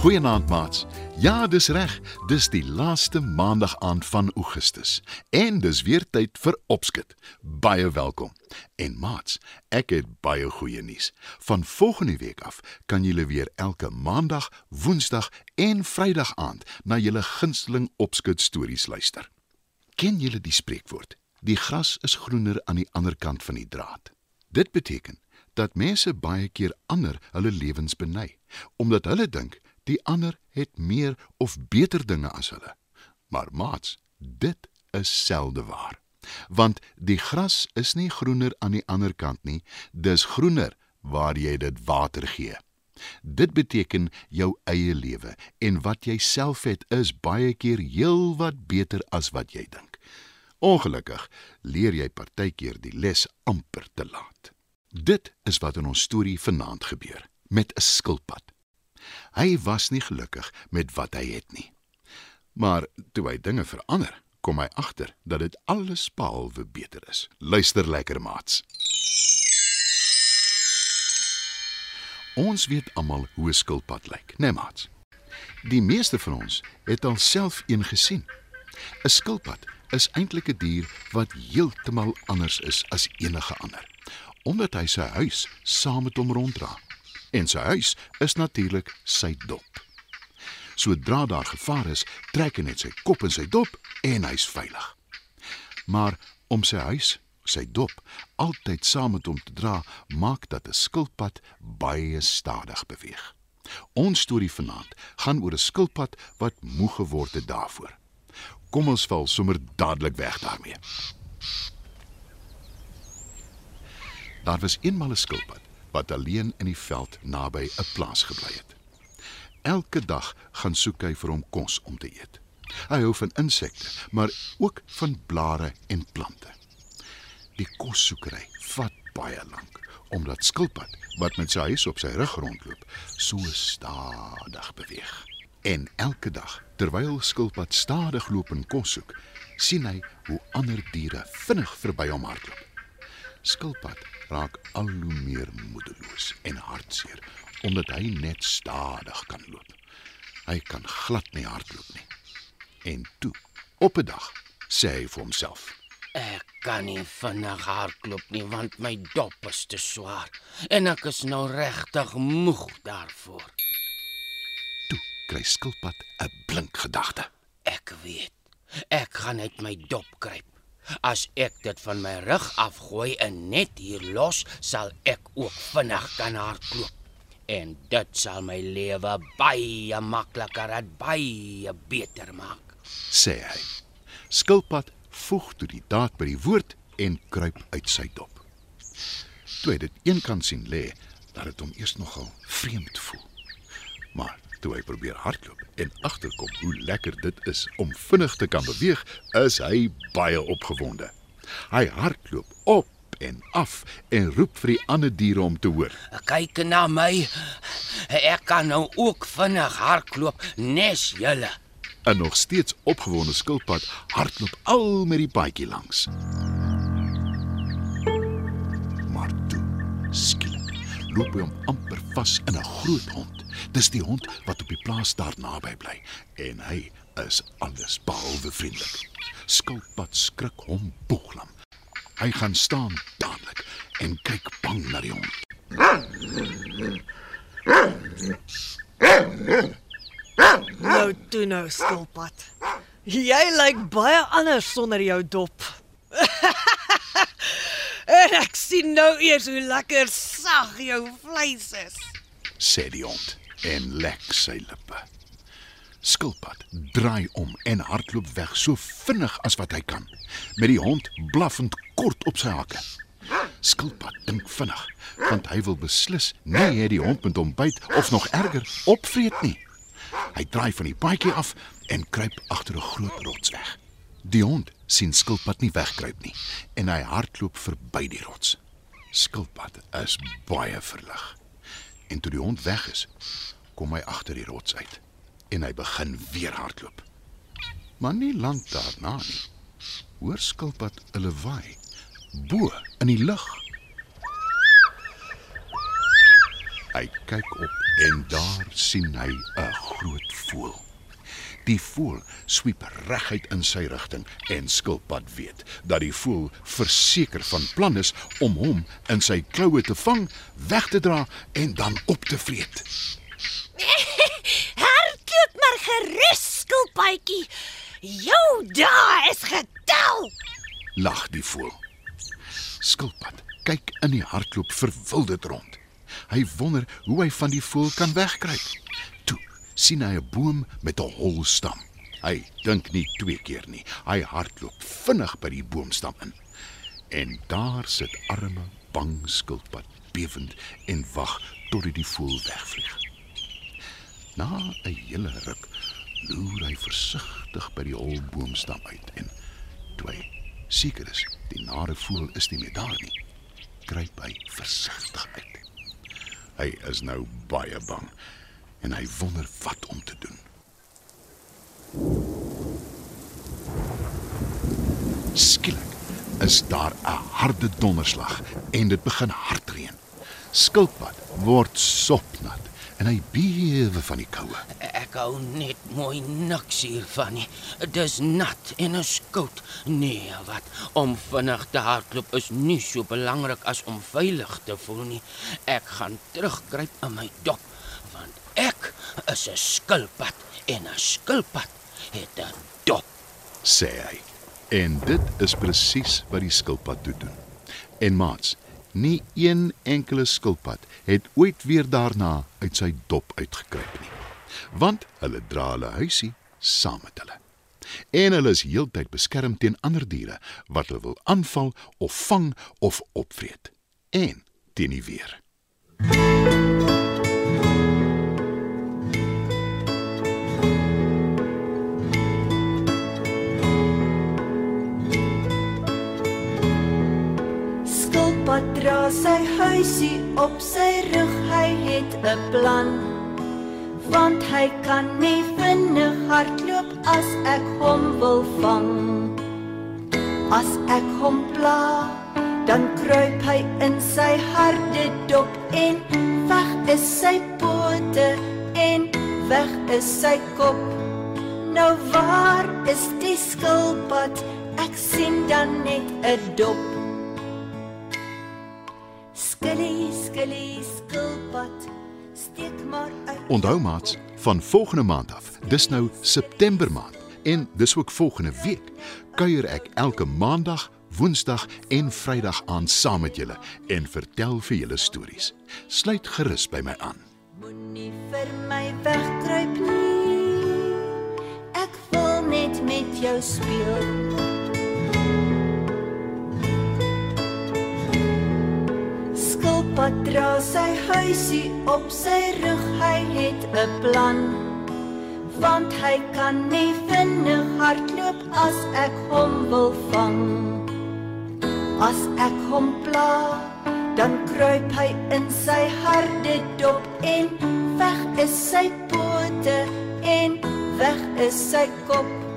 Goeienaand maats. Ja, dis reg. Dis die laaste maandag aand van Augustus en dis weer tyd vir opskud. Baie welkom. En maats, ek het baie goeie nuus. Van volgende week af kan julle weer elke maandag, woensdag en vrydag aand na julle gunsteling opskud stories luister. Ken julle die spreekwoord? Die gras is groener aan die ander kant van die draad. Dit beteken dat mense baie keer ander hulle lewens beny omdat hulle dink die ander het meer of beter dinge as hulle. Maar maats, dit is selde waar. Want die gras is nie groener aan die ander kant nie, dis groener waar jy dit water gee. Dit beteken jou eie lewe en wat jy self het is baie keer heel wat beter as wat jy dink. Ongelukkig leer jy partykeer die les amper te laat. Dit is wat in ons storie vanaand gebeur met 'n skilpad. Hy was nie gelukkig met wat hy het nie. Maar toe hy dinge verander, kom hy agter dat dit alles behalwe beter is. Luister lekker maats. Ons weet almal hoe 'n skilpad lyk, né nee, maats? Die meeste van ons het al self een gesien. 'n Skilpad is eintlik 'n dier wat heeltemal anders is as enige ander, omdat hy sy huis saam met hom ronddra en sy huis is natuurlik sy dop. Sodra daar gevaar is, trek hy net sy kop in sy dop en hy's veilig. Maar om sy huis, sy dop, altyd saam met hom te dra, maak dat 'n skilpad baie stadig beweeg. Ons storie vanaand gaan oor 'n skilpad wat moeg geword het daarvoor. Kom ons val sommer dadelik weg daarmee. Daar was eenmal 'n skilpad wat alleen in die veld naby 'n plaas gebly het. Elke dag gaan soek hy vir hom kos om te eet. Hy hou van insekte, maar ook van blare en plante. Die kossoekery vat baie lank omdat skilpad wat met sy huis op sy rug rondloop, so stadig beweeg. En elke dag, terwyl skilpad stadig loop en kos soek, sien hy hoe ander diere vinnig verby hom hardloop. Skilpad raak al hoe meer moedeloos en hartseer omdat hy net stadig kan loop. Hy kan glad nie hardloop nie. En toe, op 'n dag, sê hy vir homself: Ek kan nie vinnig hardloop nie want my dop is te swaar en ek is nou regtig moeg daarvoor. Toe kry skilpad 'n blink gedagte. Ek weet. Ek gaan net my dop kruip. As ek dit van my rug afgooi en net hier los, sal ek ook vinnig kan hardloop. En dit sal my lewe baie makliker en baie beter maak, sê hy. Skilpad voeg toe die daad by die woord en kruip uit sy dop. Toe hy dit eenkant sien lê, dat dit hom eers nogal vreemd voel. Maar toe hy probeer hardloop en agterkom hoe lekker dit is om vinnig te kan beweeg, is hy baie opgewonde. Hy hardloop op en af en roep vir die ander diere om te hoor. "Kyk na my. Ek kan nou ook vinnig hardloop, nes julle." 'n Nog steeds opgewonde skilpad hardloop al met die paadjie langs. Loop hy hom amper vas in 'n groot hond. Dis die hond wat op die plaas daar naby bly en hy is alles behalwe vriendelik. Skilpad skrik hom boeglam. Hy gaan staan dadelik en kyk bang na die hond. Nou toe nou skilpad. Jy lyk baie anders sonder jou dop. en ek sien nou eers hoe lekker sag jou vleis is, sê die hond en lek sy lippe. Skilpad draai om en hardloop weg so vinnig as wat hy kan, met die hond blaffend kort op sy hakke. Skilpad dink vinnig, want hy wil beslis nie hê die hond moet hom byt of nog erger opvreet nie. Hy draai van die paadjie af en kruip agter 'n groot rots weg. Die hond sien Skilpad nie wegkruip nie en hy hardloop verby die rots. Skilpad is baie verlig. En toe die hond weg is, kom hy agter die rots uit en hy begin weer hardloop. Maar nie lank daarna nie. Hoor skilpad 'n lawaai bo in die lug. Hy kyk op en daar sien hy 'n groot voël. Die voël swiep reguit in sy rigting en skilpad weet dat die voël verseker van plan is om hom in sy kloue te vang, weg te dra en dan op te vreet. Hardloop maar gerus, skilpaadjie. Jou dae is getel. Lag die voël. Skilpad kyk in die hardloop verwilderd rond. Hy wonder hoe hy van die voël kan wegkruip. Sien hy 'n boom met 'n hol stam. Hy dink nie twee keer nie. Hy hardloop vinnig by die boomstam in. En daar sit arme, bang skilpad bewend en wag tot hy die voël wegvlieg. Na 'n hele ruk loer hy versigtig by die hol boomstam uit en toe hy seker is die nare voël is nie meer daar nie, kruip hy versigtig uit. Hy is nou baie bang en hy wonder wat om te doen. Skielik is daar 'n harde donderslag en dit begin hard reën. Skilpad word sopnat en hy bewe van die koue. Ek hou net mooi niks hiervan nie. Dis nat en is koud. Nee, wat om vinnig te hardloop is nie so belangrik as om veilig te voel nie. Ek gaan terugkruip in my dop is 'n skilpad en 'n skilpad het 'n dop. sê hy. En dit is presies wat die skilpad toe doen. En maats, nie een enkele skilpad het ooit weer daarna uit sy dop uitgekruip nie. Want hulle dra hulle huisie saam met hulle. En hulle is heeltyd beskerm teen ander diere wat hulle wil aanval of vang of opvreet. En teen die weer. Skilpad dra sy huisie op sy rug, hy het 'n plan. Want hy kan nie vinnig hardloop as ek hom wil vang. As ek hom pla, dan kruip hy in sy harde dop en weg is sy pote en weg is sy kop. Nou waar is die skilpad? Ek sien dan net 'n dop. Skilly, skilpad, steek maar uit. Onthou maats, van volgende maand af, dis nou September maand en dis ook volgende week, kuier ek elke maandag, woensdag en vrydag aan saam met julle en vertel vir julle stories. Sluit gerus by my aan. Moenie vir my wegkruip nie. Ek wil net met jou speel. Skilpad dra sy huisie op sy rug, hy het 'n plan. Want hy kan nie vinnig hardloop as ek hom wil vang. As ek hom pla, dan kruip hy in sy harde dop en weg is sy pote en weg is sy kop.